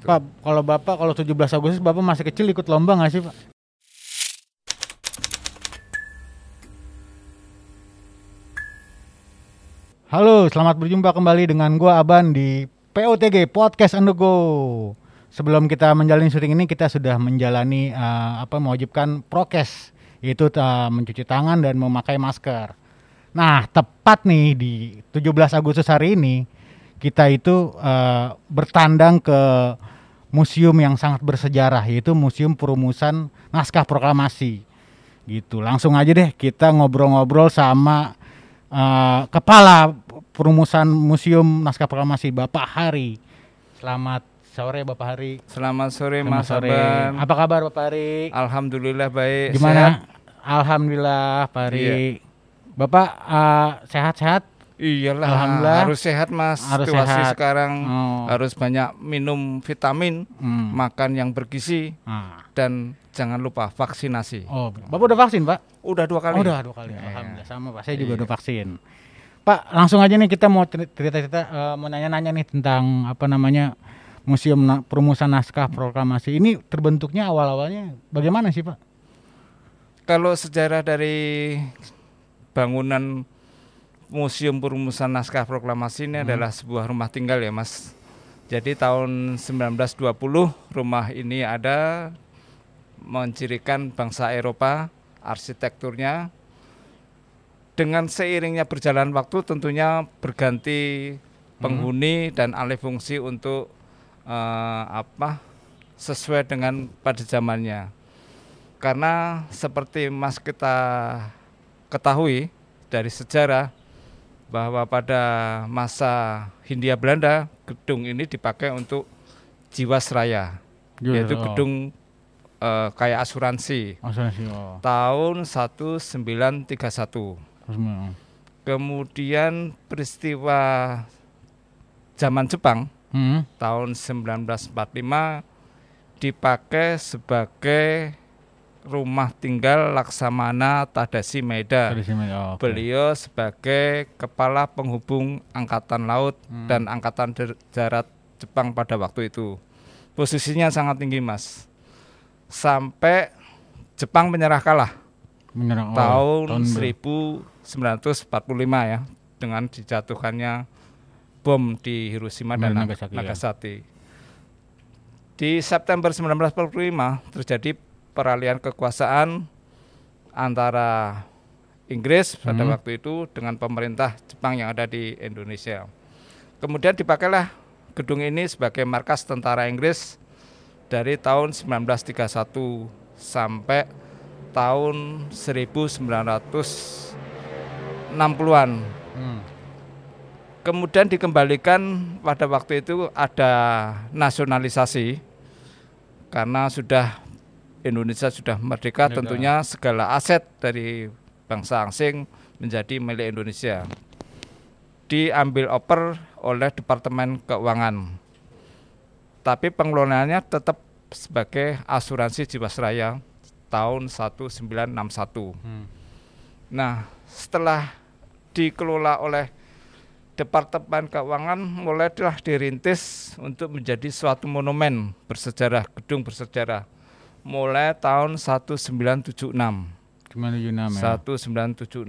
Pak, kalau Bapak kalau 17 Agustus Bapak masih kecil ikut lomba nggak sih, Pak? Halo, selamat berjumpa kembali dengan gua Aban di POTG Podcast on the Go. Sebelum kita menjalani syuting ini kita sudah menjalani uh, apa mewajibkan prokes yaitu uh, mencuci tangan dan memakai masker. Nah, tepat nih di 17 Agustus hari ini kita itu uh, bertandang ke museum yang sangat bersejarah yaitu Museum Perumusan Naskah Proklamasi. Gitu. Langsung aja deh kita ngobrol-ngobrol sama uh, kepala perumusan Museum Naskah Proklamasi Bapak Hari. Selamat sore Bapak Hari. Selamat sore Selamat Mas sore. Aban. Apa kabar Bapak Hari? Alhamdulillah baik. Gimana? Sehat? Alhamdulillah Pak Hari. Iya. Bapak uh, sehat-sehat? Iyalah. Alhamdulillah. Harus sehat Mas. Harus Situasi sehat. sekarang Oh. harus banyak minum vitamin, Hmm. makan yang bergizi Ah. dan jangan lupa vaksinasi. Oh, Bapak udah vaksin, Pak? Udah dua kali. Oh, udah dua kali. Iya. Alhamdulillah sama Pak. Saya juga Iya. udah vaksin. Pak, langsung aja nih kita mau ceri- cerita-cerita eh, mau nanya-nanya nih tentang apa namanya Museum Na- Perumusan Naskah Proklamasi. Ini terbentuknya awal-awalnya bagaimana sih, Pak? Kalau sejarah dari bangunan Museum Perumusan Naskah Proklamasi ini Hmm. adalah sebuah rumah tinggal ya Mas. Jadi tahun 1920 rumah ini ada mencirikan bangsa Eropa, arsitekturnya. Dengan seiringnya berjalan waktu tentunya berganti penghuni dan alih fungsi untuk eh, apa sesuai dengan pada zamannya karena seperti Mas kita ketahui dari sejarah bahwa pada masa Hindia Belanda gedung ini dipakai untuk Jiwasraya yaitu Oh, gedung eh, kayak asuransi asuransi. Oh. tahun 1931 Terus, oh. kemudian peristiwa zaman Jepang Hmm. tahun 1945 dipakai sebagai rumah tinggal Laksamana Tadashi Maeda. Dari sini, oh, oke. Beliau sebagai kepala penghubung angkatan laut Hmm. dan angkatan darat Jepang pada waktu itu. Posisinya sangat tinggi, Mas. Sampai Jepang menyerah kalah Menyerang- oh, tahun ber- 1945 ya dengan dijatuhkannya bom di Hiroshima dan Dan Nagasaki. Nagasaki, ya. Di September 1945 terjadi peralihan kekuasaan antara Inggris pada Hmm. waktu itu dengan pemerintah Jepang yang ada di Indonesia. Kemudian dipakailah gedung ini sebagai markas tentara Inggris dari tahun 1931 sampai tahun 1960-an. Hmm. Kemudian dikembalikan pada waktu itu ada nasionalisasi karena sudah Indonesia sudah merdeka, Merdeka. tentunya segala aset dari bangsa asing menjadi milik Indonesia. Diambil oper oleh Departemen Keuangan. Tapi pengelolaannya tetap sebagai asuransi Jiwasraya tahun 1961. Hmm. Nah, setelah dikelola oleh Departemen Keuangan mulailah dirintis untuk menjadi suatu monumen bersejarah, gedung bersejarah. Mulai tahun 1976. Cuma tujuh enam ya. 1976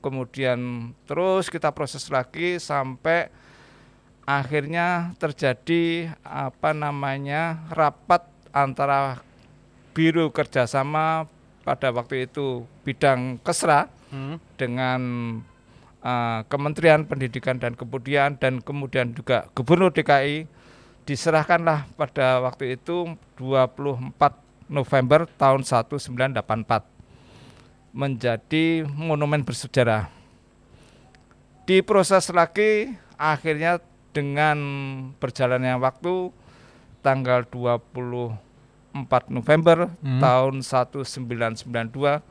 kemudian terus kita proses lagi sampai akhirnya terjadi apa namanya rapat antara Biro Kerjasama pada waktu itu bidang Kesra Hmm. dengan uh, Kementerian Pendidikan dan Kebudayaan dan kemudian juga Gubernur DKI diserahkanlah pada waktu itu 24 November tahun 1984 menjadi monumen bersejarah. Diproses lagi akhirnya dengan berjalannya waktu tanggal 24 November Hmm. tahun 1992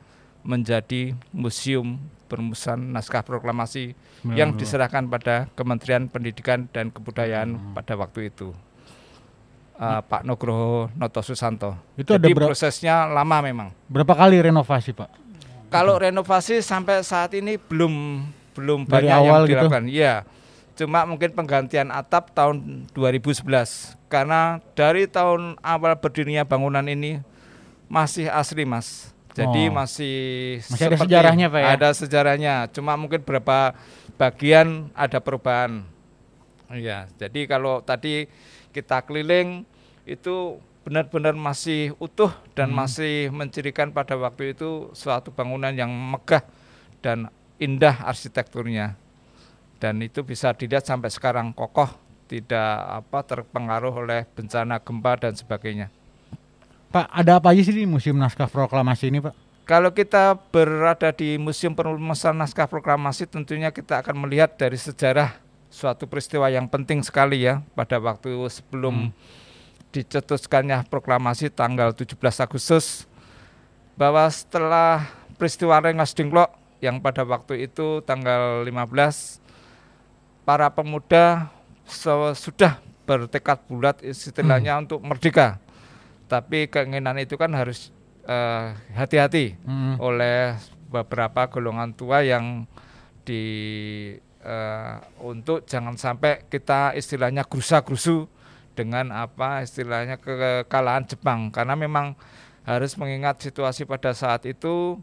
menjadi Museum Perumusan Naskah Proklamasi yang 92. diserahkan pada Kementerian Pendidikan dan Kebudayaan Hmm. pada waktu itu. Uh, Pak Nugroho Noto Susanto. Itu ada Jadi berapa, prosesnya lama memang. berapa kali renovasi, Pak? Kalau renovasi sampai saat ini belum belum Dari banyak awal yang gitu? dilakukan. Iya. Cuma mungkin penggantian atap tahun 2011 karena dari tahun awal berdirinya bangunan ini masih asli mas. Jadi Oh. masih Masih ada sejarahnya, Pak, ya? Ada sejarahnya. Cuma mungkin beberapa bagian ada perubahan. Iya. Jadi kalau tadi kita keliling itu benar-benar masih utuh dan Hmm. masih mencirikan pada waktu itu suatu bangunan yang megah dan indah arsitekturnya dan itu bisa dilihat sampai sekarang kokoh tidak apa terpengaruh oleh bencana gempa dan sebagainya. Pak, ada apa aja sih di Museum Naskah Proklamasi ini, Pak? Kalau kita berada di Museum Perumusan Naskah Proklamasi tentunya kita akan melihat dari sejarah suatu peristiwa yang penting sekali ya pada waktu sebelum dicetuskannya proklamasi tanggal 17 Agustus bahwa setelah peristiwa Rengas Dengklok yang pada waktu itu tanggal 15 para pemuda sudah bertekad bulat istilahnya untuk merdeka. Tapi keinginan itu kan harus eh, hati-hati Mm. oleh beberapa golongan tua yang di eh, untuk jangan sampai kita istilahnya gerusa-gerusu dengan apa istilahnya kekalahan Jepang karena memang harus mengingat situasi pada saat itu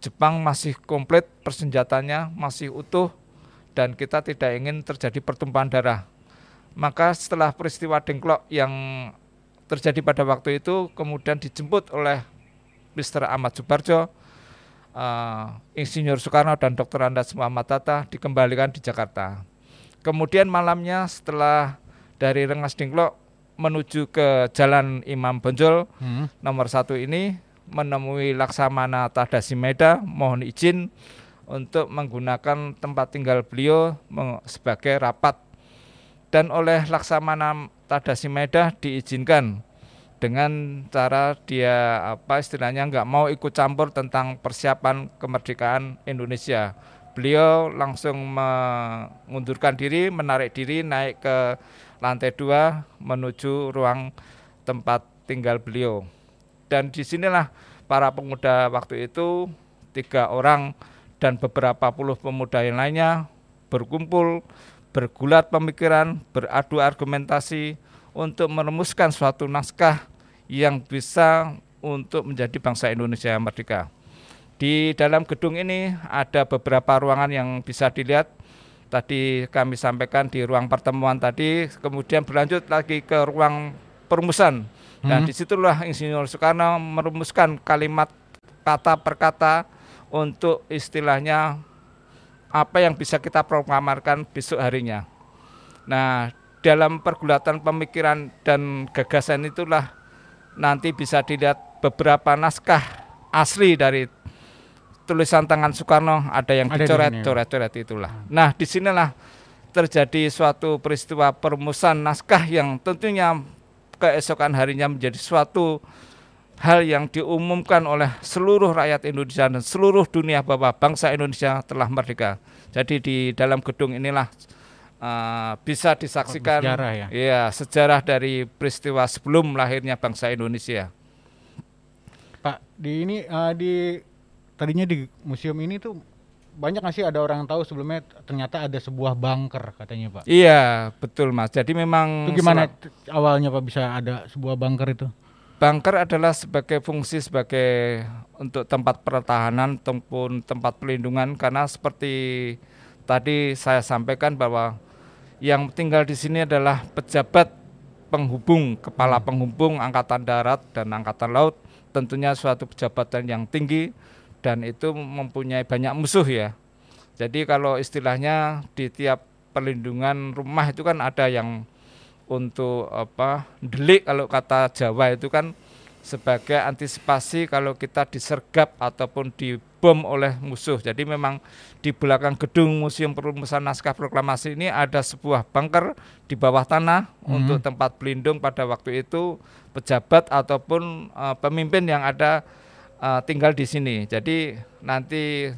Jepang masih komplit persenjatanya masih utuh dan kita tidak ingin terjadi pertumpahan darah. Maka setelah peristiwa Dengklok yang terjadi pada waktu itu kemudian dijemput oleh Mr. Ahmad Subarjo, eh, Insinyur Soekarno dan Dr. Andas Muhammad Tata dikembalikan di Jakarta. Kemudian malamnya setelah dari Rengas Dengklok menuju ke Jalan Imam Bonjol Mm. nomor satu ini menemui Laksamana Tadasimeda mohon izin untuk menggunakan tempat tinggal beliau sebagai rapat dan oleh Laksamana Tadasimeda diizinkan dengan cara dia apa istilahnya nggak mau ikut campur tentang persiapan kemerdekaan Indonesia. Beliau langsung mengundurkan diri, menarik diri, naik ke lantai dua menuju ruang tempat tinggal beliau. Dan di sinilah para pemuda waktu itu tiga orang dan beberapa puluh pemuda yang lainnya berkumpul, bergulat pemikiran, beradu argumentasi untuk merumuskan suatu naskah yang bisa untuk menjadi bangsa Indonesia yang merdeka. Di dalam gedung ini ada beberapa ruangan yang bisa dilihat. Tadi kami sampaikan di ruang pertemuan tadi, kemudian berlanjut lagi ke ruang perumusan. Dan Hmm. di situlah Insinyur Soekarno merumuskan kalimat kata per kata untuk istilahnya apa yang bisa kita proklamarkan besok harinya. Nah, dalam pergulatan pemikiran dan gagasan itulah nanti bisa dilihat beberapa naskah asli dari tulisan tangan Soekarno ada yang dicoret, coret-coret itulah. Nah, di sinilah terjadi suatu peristiwa perumusan naskah yang tentunya keesokan harinya menjadi suatu hal yang diumumkan oleh seluruh rakyat Indonesia dan seluruh dunia bahwa bangsa Indonesia telah merdeka. Jadi di dalam gedung inilah uh, bisa disaksikan Sejarah ya? Iya, sejarah dari peristiwa sebelum lahirnya bangsa Indonesia. Pak, di ini eh, di tadinya di museum ini tuh banyak nggak sih ada orang yang tahu sebelumnya ternyata ada sebuah bunker katanya Pak. Iya, betul Mas. Jadi memang Itu gimana awalnya Pak bisa ada sebuah bunker itu? bunker adalah sebagai fungsi sebagai untuk tempat pertahanan ataupun tempat pelindungan karena seperti tadi saya sampaikan bahwa yang tinggal di sini adalah pejabat penghubung, kepala penghubung angkatan darat dan angkatan laut, tentunya suatu pejabatan yang tinggi dan itu mempunyai banyak musuh ya. Jadi kalau istilahnya di tiap perlindungan rumah itu kan ada yang untuk apa delik kalau kata Jawa itu kan sebagai antisipasi kalau kita disergap ataupun dibom oleh musuh. Jadi memang di belakang gedung Museum Perumusan Naskah Proklamasi ini ada sebuah bunker di bawah tanah Hmm. untuk tempat pelindung pada waktu itu pejabat ataupun eh, pemimpin yang ada eh, tinggal di sini. Jadi nanti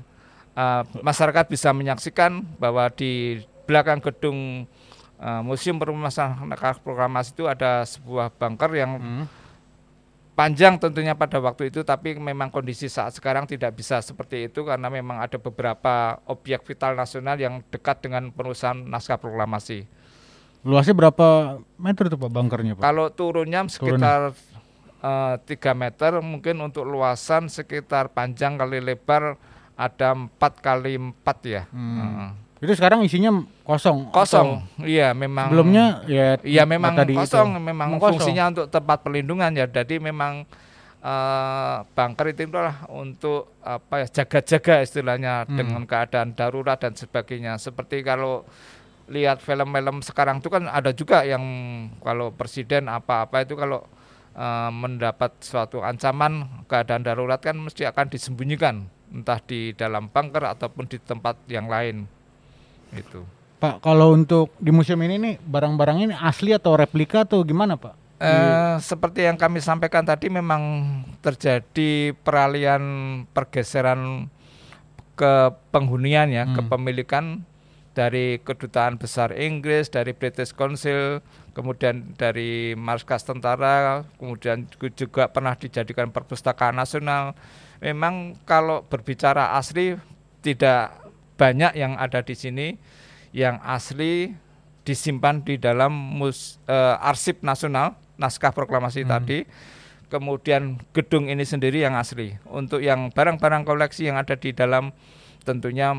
eh, masyarakat bisa menyaksikan bahwa di belakang gedung eh, Museum Naskah Proklamasi itu ada sebuah bunker yang Hmm. panjang tentunya pada waktu itu tapi memang kondisi saat sekarang tidak bisa seperti itu karena memang ada beberapa objek vital nasional yang dekat dengan perusahaan naskah proklamasi. Luasnya berapa meter tuh Pak bunkernya Pak? Kalau turunnya sekitar uh, 3 meter mungkin untuk luasan sekitar panjang kali lebar ada empat kali empat ya. Hmm. Itu sekarang isinya kosong. Kosong. Iya, memang. Sebelumnya ya Iya, memang tadi kosong, itu. memang kosong. fungsinya untuk tempat perlindungan ya. Jadi memang uh, bunker itu adalah untuk apa ya jaga-jaga istilahnya Hmm. dengan keadaan darurat dan sebagainya. Seperti kalau lihat film-film sekarang itu kan ada juga yang kalau presiden apa-apa itu kalau uh, mendapat suatu ancaman keadaan darurat kan mesti akan disembunyikan entah di dalam bunker ataupun di tempat yang lain. Itu. Pak, kalau untuk di museum ini nih barang-barang ini asli atau replika atau gimana Pak? Eh, seperti yang kami sampaikan tadi memang terjadi peralihan pergeseran ke penghunian ya, Hmm. kepemilikan dari kedutaan besar Inggris, dari British Council, kemudian dari markas tentara, kemudian juga pernah dijadikan perpustakaan nasional. Memang kalau berbicara asli tidak banyak yang ada di sini yang asli disimpan di dalam mus, eh, arsip nasional naskah proklamasi tadi. Kemudian gedung ini sendiri yang asli. Untuk yang barang-barang koleksi yang ada di dalam tentunya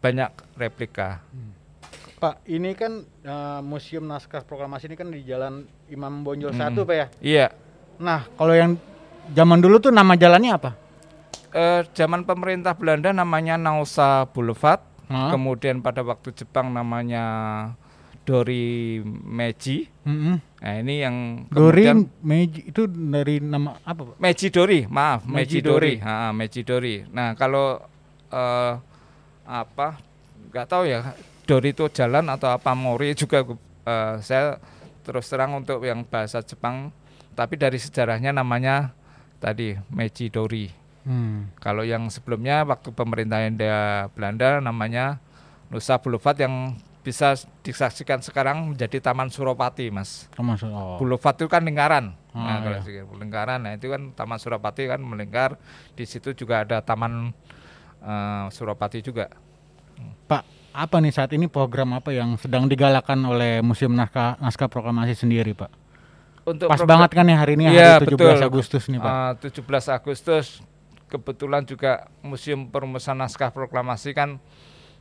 banyak replika. Pak, ini kan eh, museum naskah proklamasi ini kan di Jalan Imam Bonjol Hmm. 1 Pak ya. Iya. Nah, kalau yang zaman dulu tuh nama jalannya apa? Eh, zaman pemerintah Belanda namanya Nausa Boulevard. Hah? Kemudian pada waktu Jepang namanya Dori Meiji. Mm-mm. Nah, ini yang Dori kemudian Meiji itu dari nama apa Pak? Meiji Dori, maaf, Meiji Meiji Dori. Ha, Meiji Dori. Nah, kalau eh, apa? nggak tahu ya, Dori itu jalan atau apa Mori juga eh, saya terus terang untuk yang bahasa Jepang, tapi dari sejarahnya namanya tadi Meiji Dori. Hmm. Kalau yang sebelumnya waktu pemerintahan Belanda namanya Nusa Boulevard yang bisa disaksikan sekarang menjadi Taman Suropati, Mas. Termasuk oh. Boulevard itu kan lingkaran. Ah, nah, kalau iya. lingkaran, nah itu kan Taman Suropati kan melingkar. Di situ juga ada Taman eh, Suropati juga. Pak, apa nih saat ini program apa yang sedang digalakan oleh Museum Naskah Naskah Proklamasi sendiri, Pak? Untuk Pas program- banget kan ya hari ini Iya, hari 17 betul. Agustus nih, Pak. Eh, 17 Agustus kebetulan juga Museum Perumusan Naskah Proklamasi kan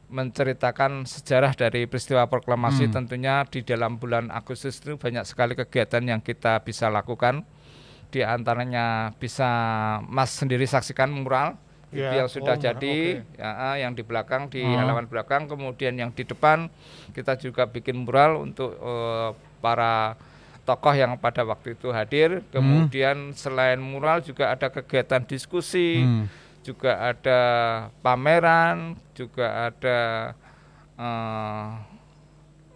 menceritakan sejarah dari peristiwa proklamasi Hmm. tentunya di dalam bulan Agustus itu banyak sekali kegiatan yang kita bisa lakukan di antaranya bisa Mas sendiri saksikan mural itu Ya, yang sudah oh, jadi oke. ya, yang di belakang di Ah. halaman belakang kemudian yang di depan kita juga bikin mural untuk eh, para tokoh yang pada waktu itu hadir kemudian selain mural juga ada kegiatan diskusi Hmm. juga ada pameran juga ada eh,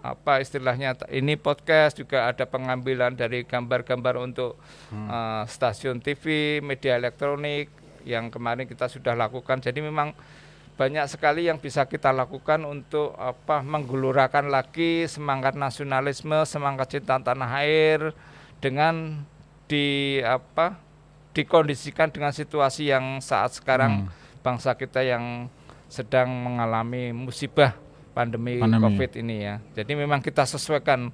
apa istilahnya ini podcast juga ada pengambilan dari gambar-gambar untuk eh, stasiun TV media elektronik yang kemarin kita sudah lakukan jadi memang banyak sekali yang bisa kita lakukan untuk apa menggelurakan lagi semangat nasionalisme semangat cinta tanah air dengan di apa dikondisikan dengan situasi yang saat sekarang bangsa kita yang sedang mengalami musibah pandemi, Pandemi. COVID ini ya. Jadi memang kita sesuaikan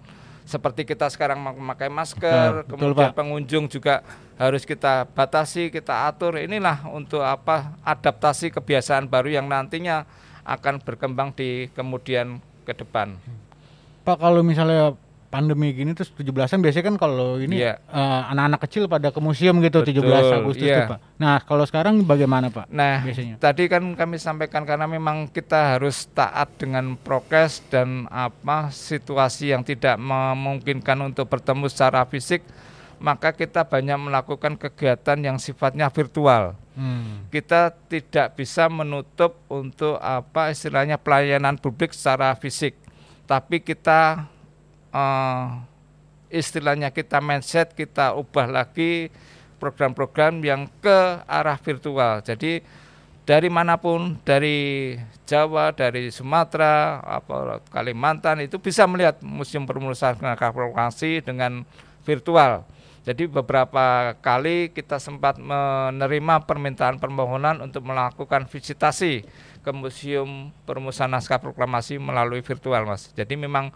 seperti kita sekarang memakai masker, Betul, betul, kemudian Pak. pengunjung juga harus kita batasi, kita atur. Inilah untuk apa adaptasi kebiasaan baru yang nantinya akan berkembang di kemudian ke depan. Pak kalau misalnya pandemi gini terus 17-an biasanya kan kalau ini Iya. eh, anak-anak kecil pada ke museum gitu Betul, 17 Agustus iya. tuh, Pak. Nah, kalau sekarang bagaimana, Pak? Nah, Biasanya. tadi kan kami sampaikan karena memang kita harus taat dengan prokes dan apa situasi yang tidak memungkinkan untuk bertemu secara fisik, maka kita banyak melakukan kegiatan yang sifatnya virtual. Hmm. Kita tidak bisa menutup untuk apa istilahnya pelayanan publik secara fisik, tapi kita eh, istilahnya kita mindset kita ubah lagi program-program yang ke arah virtual. Jadi dari mana pun, dari Jawa, dari Sumatera, apa Kalimantan itu bisa melihat Museum Perumusan Proklamasi dengan virtual. Jadi beberapa kali kita sempat menerima permintaan permohonan untuk melakukan visitasi ke Museum Perumusan Naskah Proklamasi melalui virtual, Mas. Jadi memang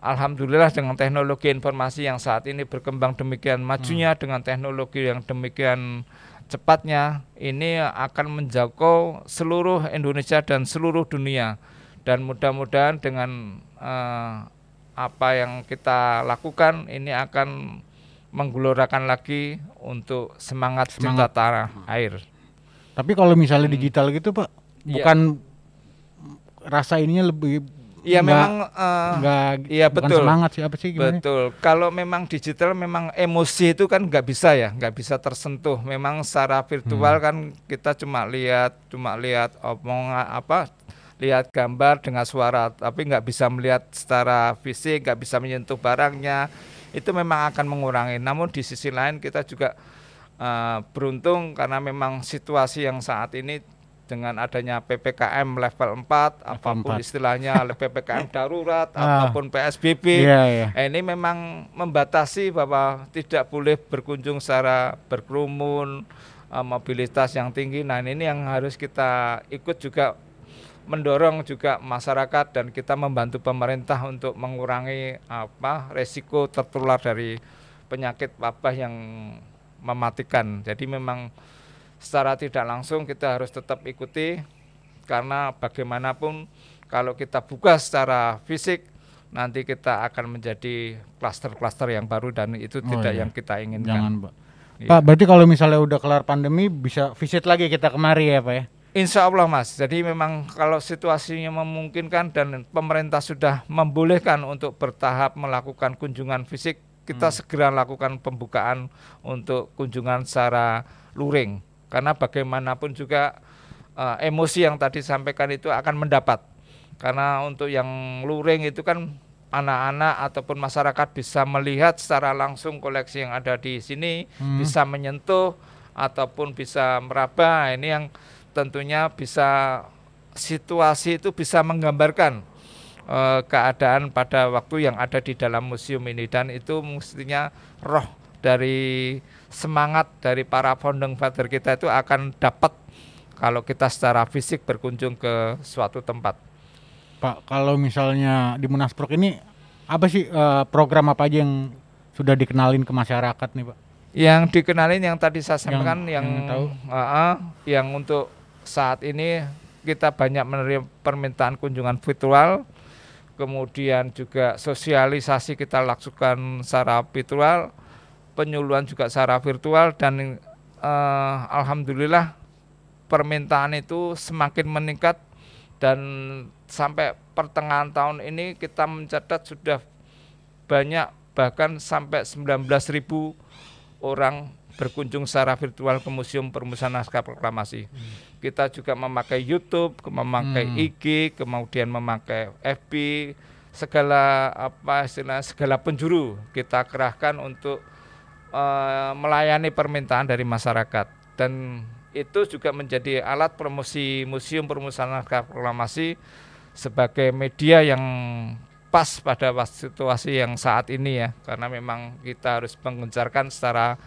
Alhamdulillah dengan teknologi informasi yang saat ini berkembang demikian majunya hmm. dengan teknologi yang demikian cepatnya ini akan menjangkau seluruh Indonesia dan seluruh dunia dan mudah-mudahan dengan uh, apa yang kita lakukan ini akan menggelorakan lagi untuk semangat, semangat. cinta tanah air. Tapi kalau misalnya hmm. digital gitu Pak, iya. bukan ya. rasa ininya lebih Iya memang uh, enggak iya betul. semangat sih apa sih gimana? Betul. Kalau memang digital memang emosi itu kan nggak bisa ya, nggak bisa tersentuh. Memang secara virtual hmm. kan kita cuma lihat cuma lihat omong apa lihat gambar dengan suara tapi nggak bisa melihat secara fisik, nggak bisa menyentuh barangnya itu memang akan mengurangi. Namun di sisi lain kita juga uh, beruntung karena memang situasi yang saat ini dengan adanya PPKM level 4 apa pun istilahnya PPKM darurat ah. ataupun PSBB yeah, yeah. Eh, ini memang membatasi bahwa tidak boleh berkunjung secara berkerumun uh, mobilitas yang tinggi nah ini yang harus kita ikut juga mendorong juga masyarakat dan kita membantu pemerintah untuk mengurangi apa resiko tertular dari penyakit wabah yang mematikan. Jadi memang secara tidak langsung kita harus tetap ikuti karena bagaimanapun kalau kita buka secara fisik nanti kita akan menjadi klaster-klaster yang baru dan itu oh tidak iya. yang kita inginkan. Jangan, Pak. Iya. Pak, berarti kalau misalnya udah kelar pandemi bisa visit lagi kita kemari ya, Pak ya? Insya Allah Mas, jadi memang kalau situasinya memungkinkan dan pemerintah sudah membolehkan untuk bertahap melakukan kunjungan fisik, kita hmm. segera lakukan pembukaan untuk kunjungan secara luring. Karena bagaimanapun juga uh, emosi yang tadi sampaikan itu akan mendapat. Karena untuk yang luring itu kan anak-anak ataupun masyarakat bisa melihat secara langsung koleksi yang ada di sini, hmm. bisa menyentuh ataupun bisa meraba. Ini yang tentunya bisa situasi itu bisa menggambarkan uh, keadaan pada waktu yang ada di dalam museum ini dan itu mestinya roh dari semangat dari para founding father kita itu akan dapat kalau kita secara fisik berkunjung ke suatu tempat. Pak, kalau misalnya di Munasprok ini apa sih uh, program apa aja yang sudah dikenalin ke masyarakat nih, Pak? Yang dikenalin yang tadi saya sampaikan yang yang, yang, tahu. Uh, uh, yang untuk saat ini kita banyak menerima permintaan kunjungan virtual, kemudian juga sosialisasi kita lakukan secara virtual, penyuluhan juga secara virtual dan eh, alhamdulillah permintaan itu semakin meningkat dan sampai pertengahan tahun ini kita mencatat sudah banyak bahkan sampai 19.000 orang berkunjung secara virtual ke Museum Perumusan Naskah Proklamasi. Hmm. Kita juga memakai YouTube, memakai hmm. IG, kemudian memakai FB, segala apa istilah segala penjuru kita kerahkan untuk uh, melayani permintaan dari masyarakat dan itu juga menjadi alat promosi Museum Perumusan Naskah Proklamasi sebagai media yang pas pada situasi yang saat ini ya karena memang kita harus mengencarkan secara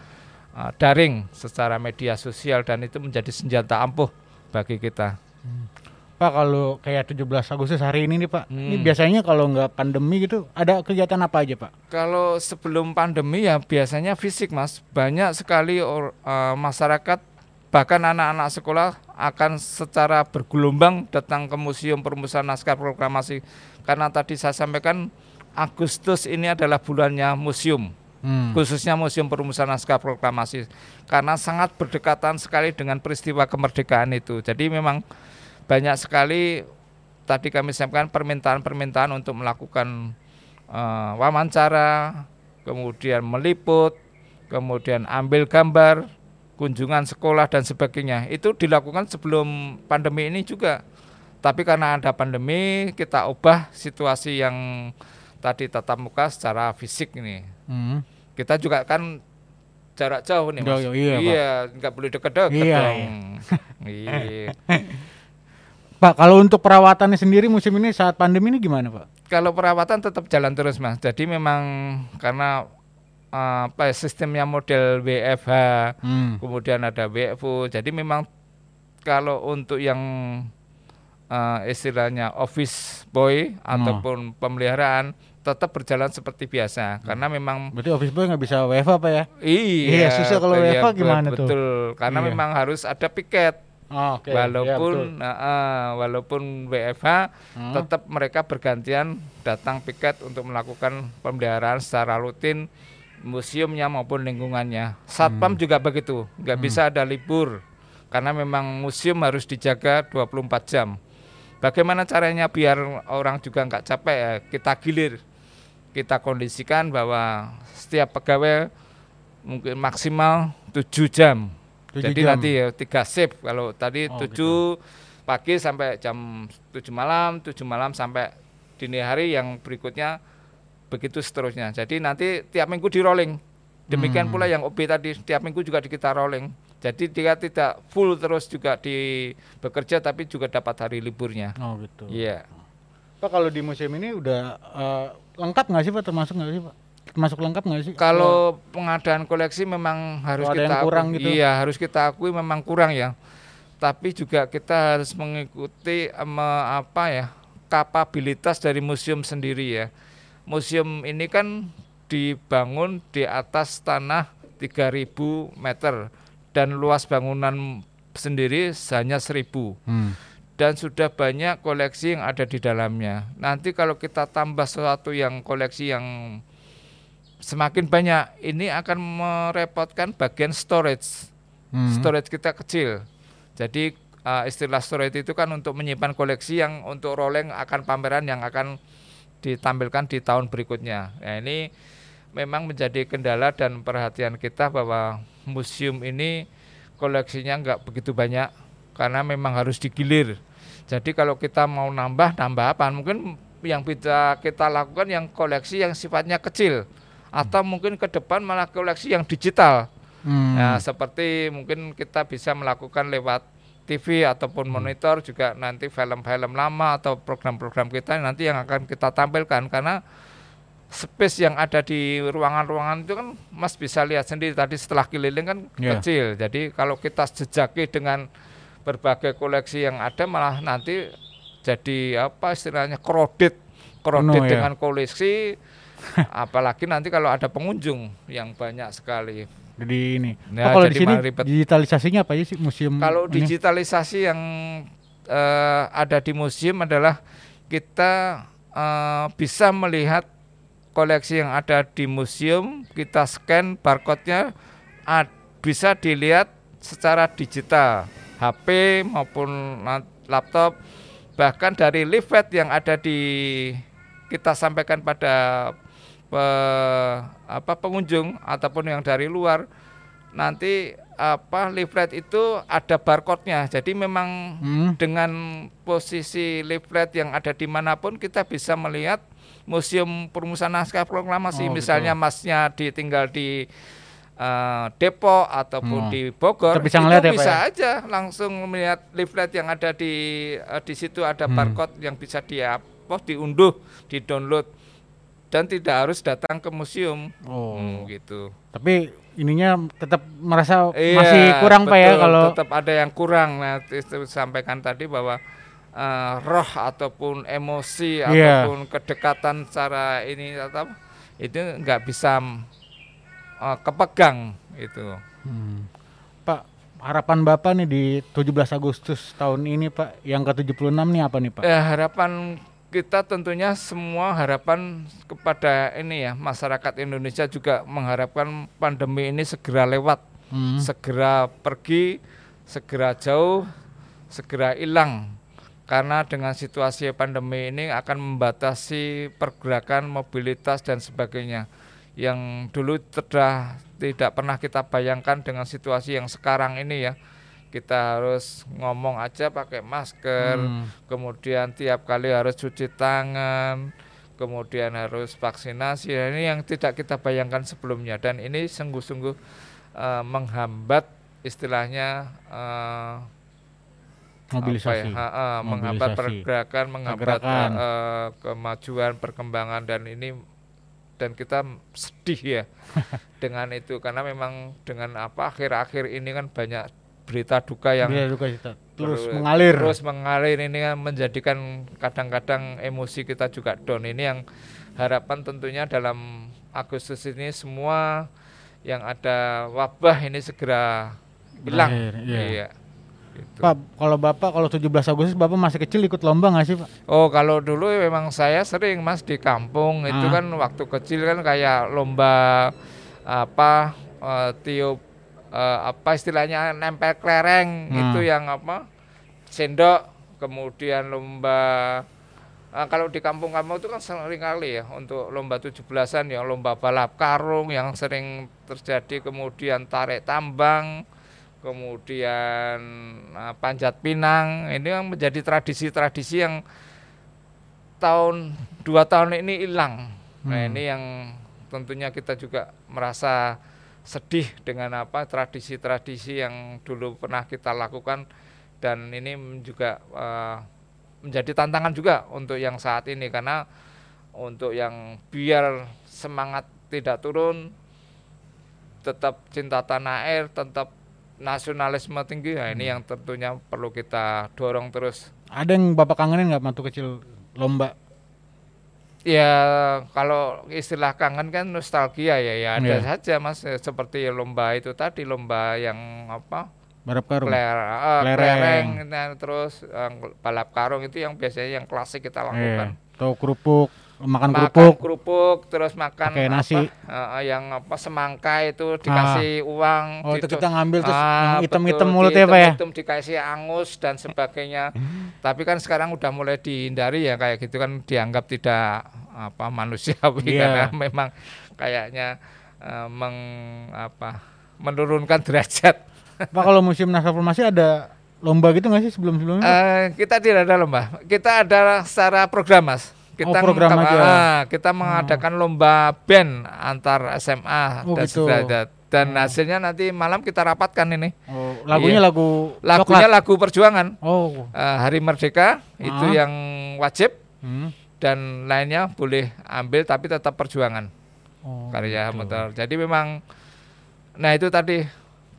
uh, daring secara media sosial dan itu menjadi senjata ampuh bagi kita. Hmm. Pak kalau kayak 17 Agustus hari ini nih Pak, hmm. ini biasanya kalau nggak pandemi gitu ada kegiatan apa aja Pak? Kalau sebelum pandemi ya biasanya fisik Mas, banyak sekali or, uh, masyarakat bahkan anak-anak sekolah akan secara bergelombang datang ke Museum Perumusan Naskah Proklamasi karena tadi saya sampaikan Agustus ini adalah bulannya museum hmm. khususnya Museum Perumusan Naskah Proklamasi karena sangat berdekatan sekali dengan peristiwa kemerdekaan itu. Jadi memang banyak sekali tadi kami sampaikan permintaan-permintaan untuk melakukan uh, wawancara, kemudian meliput, kemudian ambil gambar, kunjungan sekolah dan sebagainya. Itu dilakukan sebelum pandemi ini juga. Tapi karena ada pandemi, kita ubah situasi yang tadi tatap muka secara fisik ini. Hmm. Kita juga kan jarak jauh nih mas. iya, iya nggak boleh deket-deket iya, dong. Iya. iya. Pak, kalau untuk perawatannya sendiri musim ini saat pandemi ini gimana Pak? Kalau perawatan tetap jalan terus mas. Jadi memang karena uh, apa ya, sistemnya model WFH, Hmm. kemudian ada WFO. Jadi memang kalau untuk yang uh, istilahnya office boy ataupun pemeliharaan tetap berjalan seperti biasa karena memang Berarti office boy nggak bisa WFH apa ya? iya Iya, susah kalau iya, gimana tuh? betul karena Iya. memang harus ada piket Oh, oke. Ya, walaupun nah, eh, walaupun WFH Hmm. tetap mereka bergantian datang piket untuk melakukan pemeliharaan secara rutin museumnya maupun lingkungannya. Satpam Hmm. juga begitu, nggak bisa ada libur karena memang museum harus dijaga 24 jam. Bagaimana caranya biar orang juga nggak capek ya kita gilir, kita kondisikan bahwa setiap pegawai mungkin maksimal 7 jam. Tujuh Jadi jam. nanti ya tiga shift kalau tadi Oh, 7 pagi sampai jam 7 malam, 7 malam sampai dini hari yang berikutnya begitu seterusnya. Jadi nanti tiap minggu di rolling. Demikian Hmm. pula yang OB tadi tiap minggu juga di kita rolling. Jadi dia tidak full terus juga di bekerja tapi juga dapat hari liburnya. Oh gitu. Iya. Pak kalau di museum ini udah eh, lengkap nggak sih Pak? Termasuk nggak sih Pak? Termasuk lengkap nggak sih? Kalau pengadaan koleksi memang harus Kalau kita kurang akui- gitu? Iya, harus kita akui memang kurang ya. Tapi juga kita harus mengikuti em, apa ya? kapabilitas dari museum sendiri ya. Museum ini kan dibangun di atas tanah 3000 meter dan luas bangunan sendiri hanya 1000 Hmm. dan sudah banyak koleksi yang ada di dalamnya. Nanti kalau kita tambah sesuatu yang koleksi yang semakin banyak, ini akan merepotkan bagian storage. Hmm. Storage kita kecil. Jadi uh, istilah storage itu kan untuk menyimpan koleksi yang untuk rolling akan pameran yang akan ditampilkan di tahun berikutnya. Nah, ini memang menjadi kendala dan perhatian kita bahwa museum ini koleksinya nggak begitu banyak karena memang harus digilir. Jadi kalau kita mau nambah, nambah apa? Mungkin yang bisa kita lakukan yang koleksi yang sifatnya kecil atau mungkin ke depan malah koleksi yang digital. Hmm. Nah, seperti mungkin kita bisa melakukan lewat TV ataupun monitor juga nanti film-film lama atau program-program kita nanti yang akan kita tampilkan karena space yang ada di ruangan-ruangan itu kan Mas bisa lihat sendiri tadi setelah keliling kan Iya. kecil. Jadi kalau kita jejaki dengan berbagai koleksi yang ada malah nanti jadi apa istilahnya kredit kredit ya. dengan koleksi apalagi nanti kalau ada pengunjung yang banyak sekali. Jadi ini. Ya, Pak, kalau di sini digitalisasinya apa sih museum? Kalau ini? digitalisasi yang eh, ada di museum adalah kita eh, bisa melihat koleksi yang ada di museum, kita scan barcode-nya ad- bisa dilihat secara digital, HP maupun la- laptop, bahkan dari leaflet yang ada di kita sampaikan pada pe- apa pengunjung ataupun yang dari luar nanti apa leaflet itu ada barcode-nya. Jadi memang Hmm. dengan posisi leaflet yang ada di mana pun kita bisa melihat museum perumusan naskah proklamasi. Oh, Misalnya masnya ditinggal di eh, Depok ataupun Hmm. di Bogor, Kita bisa itu ya, bisa ya? aja langsung melihat leaflet yang ada di eh, di situ ada Hmm. barcode yang bisa dia apa diunduh, di-download dan tidak harus datang ke museum. Oh. Hmm, gitu. Tapi ininya tetap merasa Iya, masih kurang Pak ya betul, kalau tetap ada yang kurang. Nah, itu sampaikan tadi bahwa eh, roh ataupun emosi Iya. ataupun kedekatan secara ini atau itu nggak bisa eh, kepegang itu. Hmm. Pak, harapan Bapak nih di 17 Agustus tahun ini Pak, yang ke-76 nih apa nih Pak? Eh, harapan kita tentunya semua harapan kepada ini ya masyarakat Indonesia juga mengharapkan pandemi ini segera lewat, Hmm. segera pergi, segera jauh, segera hilang. Karena dengan situasi pandemi ini akan membatasi pergerakan, mobilitas dan sebagainya. Yang dulu sudah tidak pernah kita bayangkan dengan situasi yang sekarang ini ya. Kita harus ngomong aja pakai masker, Hmm. kemudian tiap kali harus cuci tangan, kemudian harus vaksinasi. Nah, ini yang tidak kita bayangkan sebelumnya dan ini sungguh-sungguh eh, menghambat istilahnya eh, Mobilisasi. apa ya, ha, ha, menghambat Mobilisasi. pergerakan, menghambat Pergerakan. eh, eh, kemajuan, perkembangan dan ini dan kita sedih ya dengan itu karena memang dengan apa akhir-akhir ini kan banyak berita duka yang Berita duka cita. terus mengalir. terus mengalir ini kan menjadikan kadang-kadang emosi kita juga down ini yang harapan tentunya dalam Agustus ini semua yang ada wabah ini segera hilang iya. iya Gitu. Pak, kalau Bapak kalau 17 Agustus Bapak masih kecil ikut lomba nggak sih, Pak? Oh kalau dulu memang saya sering mas di kampung itu Ah. kan waktu kecil kan kayak lomba apa eh, tiup eh, apa istilahnya nempel klereng Hmm. itu yang apa sendok kemudian lomba eh, kalau di kampung-kampung itu kan sering kali ya untuk lomba 17-an yang lomba balap karung yang sering terjadi kemudian tarik tambang kemudian eh, panjat pinang ini yang menjadi tradisi-tradisi yang tahun dua tahun ini hilang. Nah Hmm. ini yang tentunya kita juga merasa sedih dengan apa tradisi-tradisi yang dulu pernah kita lakukan. Dan ini juga eh, menjadi tantangan juga untuk yang saat ini. Karena untuk yang biar semangat tidak turun tetap cinta tanah air tetap nasionalisme tinggi nah ini yang tentunya perlu kita dorong terus. Ada yang Bapak kangenin nggak waktu kecil lomba? Ya kalau istilah kangen kan nostalgia ya ya ada Iya. saja mas Eh, seperti lomba itu tadi lomba yang apa Balap karung. kler, eh, Kelereng. kelereng nah, terus eh, balap karung itu yang biasanya yang klasik kita lakukan Iya. Tahu kerupuk, makan makan kerupuk. kerupuk terus makan Pakai nasi. apa, eh, yang apa semangka itu dikasih uang Oh, itu dido- kita ngambil terus Ah, hitam-hitam mulutnya, Pak ya? dihitam-hitam, dikasih angus dan sebagainya. Tapi kan sekarang udah mulai dihindari ya kayak gitu kan dianggap tidak apa manusiawi Iya. karena memang kayaknya eh, meng apa menurunkan derajat. Pak kalau museum Naskah Proklamasi ada lomba gitu nggak sih sebelum-sebelumnya? Pak? Eh, kita tidak ada lomba. Kita ada secara program, Mas. Kita Oh, program aja. ah, kita mengadakan lomba band antar SMA Oh, dan gitu. sederajat. Dan hasilnya nanti malam kita rapatkan ini. oh, lagunya iya. lagu Lagunya coklat. lagu perjuangan. Oh. Eh, Hari Merdeka itu Ah. yang wajib Hmm. dan lainnya boleh ambil tapi tetap perjuangan Oh, karya gitu. motor. Jadi memang nah itu tadi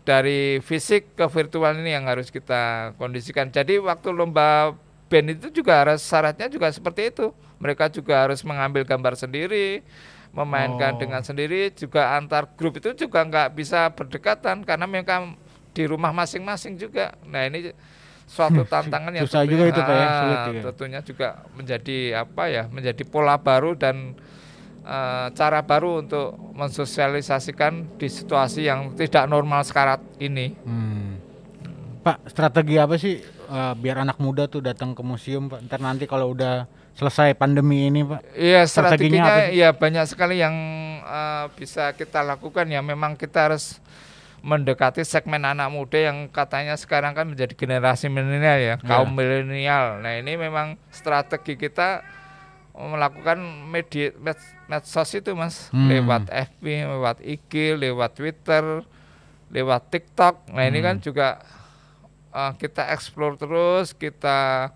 dari fisik ke virtual ini yang harus kita kondisikan. Jadi waktu lomba band itu juga harus syaratnya juga seperti itu. Mereka juga harus mengambil gambar sendiri, memainkan Oh. dengan sendiri. Juga antar grup itu juga nggak bisa berdekatan karena mereka di rumah masing-masing juga. Nah ini suatu tantangan yang Susah tentunya- juga itu, Pak, ya, ah, sulit juga. tentunya juga menjadi apa ya menjadi pola baru dan eh, cara baru untuk mensosialisasikan di situasi yang tidak normal sekarang ini. Hmm. Pak, strategi apa sih eh, biar anak muda tuh datang ke museum, Pak? Ntar nanti kalau udah selesai pandemi ini, Pak. Iya Strateginya ya banyak sekali yang eh, bisa kita lakukan ya. Memang kita harus mendekati segmen anak muda yang katanya sekarang kan menjadi generasi milenial ya, kaum milenial. Nah ini memang strategi kita melakukan media med- medsos itu mas, Hmm. lewat FB, lewat IG, lewat Twitter, lewat TikTok. Nah ini kan juga eh, kita explore terus, kita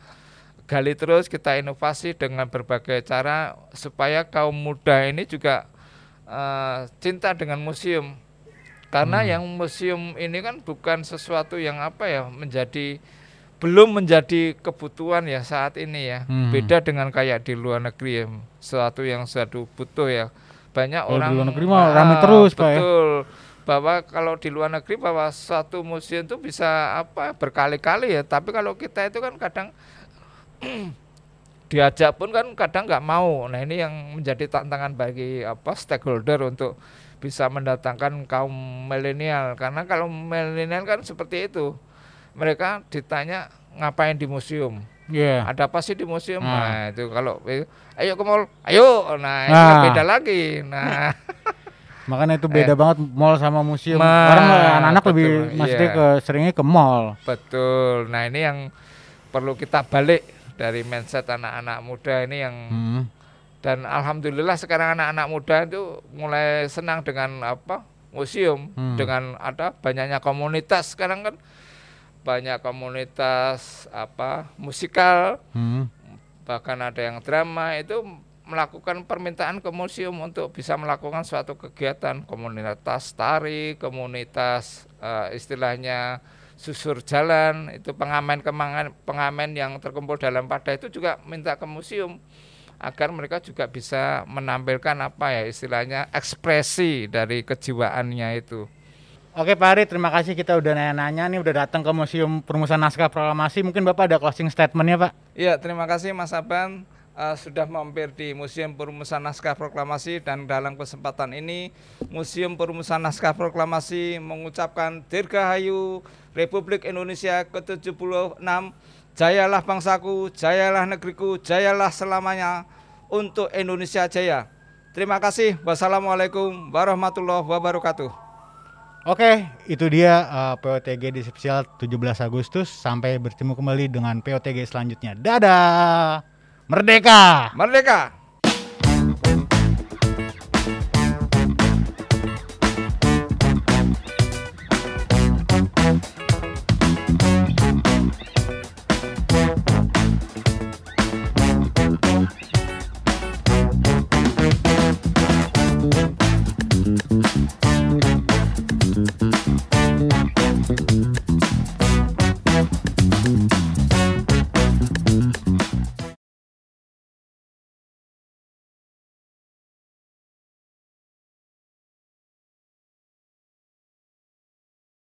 gali terus, kita inovasi dengan berbagai cara supaya kaum muda ini juga eh, cinta dengan museum. Karena yang museum ini kan bukan sesuatu yang apa ya menjadi belum menjadi kebutuhan ya saat ini ya. Hmm. Beda dengan kayak di luar negeri ya, sesuatu yang suatu butuh ya. Banyak di orang luar negeri mah Ah, rame terus, Pak, ya. Bahwa kalau di luar negeri bahwa suatu museum itu bisa apa berkali-kali ya, tapi kalau kita itu kan kadang diajak pun kan kadang nggak mau. Nah ini yang menjadi tantangan bagi apa stakeholder untuk bisa mendatangkan kaum milenial. Karena kalau milenial kan seperti itu. Mereka ditanya ngapain di museum? Iya. ada apa sih di museum? Ah. nah itu kalau ayo ke mall. Ayo. Nah ini kan Ah. beda lagi. Nah Makanya itu beda banget mall sama museum. Eh. Ma- Orang anak-anak lebih betul, maksudnya iya. ke seringnya ke mall. betul nah ini yang perlu kita balik dari mindset anak-anak muda ini yang Hmm. dan alhamdulillah sekarang anak-anak muda itu mulai senang dengan apa museum Hmm. dengan ada banyaknya komunitas sekarang kan banyak komunitas apa musikal Hmm. bahkan ada yang drama itu melakukan permintaan ke museum untuk bisa melakukan suatu kegiatan komunitas tari, komunitas uh, istilahnya susur jalan, itu pengamen pengamen yang terkumpul dalam pada itu juga minta ke museum agar mereka juga bisa menampilkan apa ya istilahnya ekspresi dari kejiwaannya itu. Oke Pak Ari, terima kasih kita udah nanya-nanya nih udah datang ke Museum Perumusan Naskah Proklamasi. Mungkin Bapak ada closing statementnya Pak? Iya, terima kasih Mas Aban uh, sudah mampir di Museum Perumusan Naskah Proklamasi dan dalam kesempatan ini Museum Perumusan Naskah Proklamasi mengucapkan Dirgahayu Republik Indonesia ke-76 Jayalah bangsaku, jayalah negeriku, jayalah selamanya untuk Indonesia jaya. Terima kasih. Wassalamualaikum warahmatullahi wabarakatuh. Oke, itu dia uh, POTG di spesial 17 Agustus. Sampai bertemu kembali dengan POTG selanjutnya. Dadah! Merdeka! Merdeka!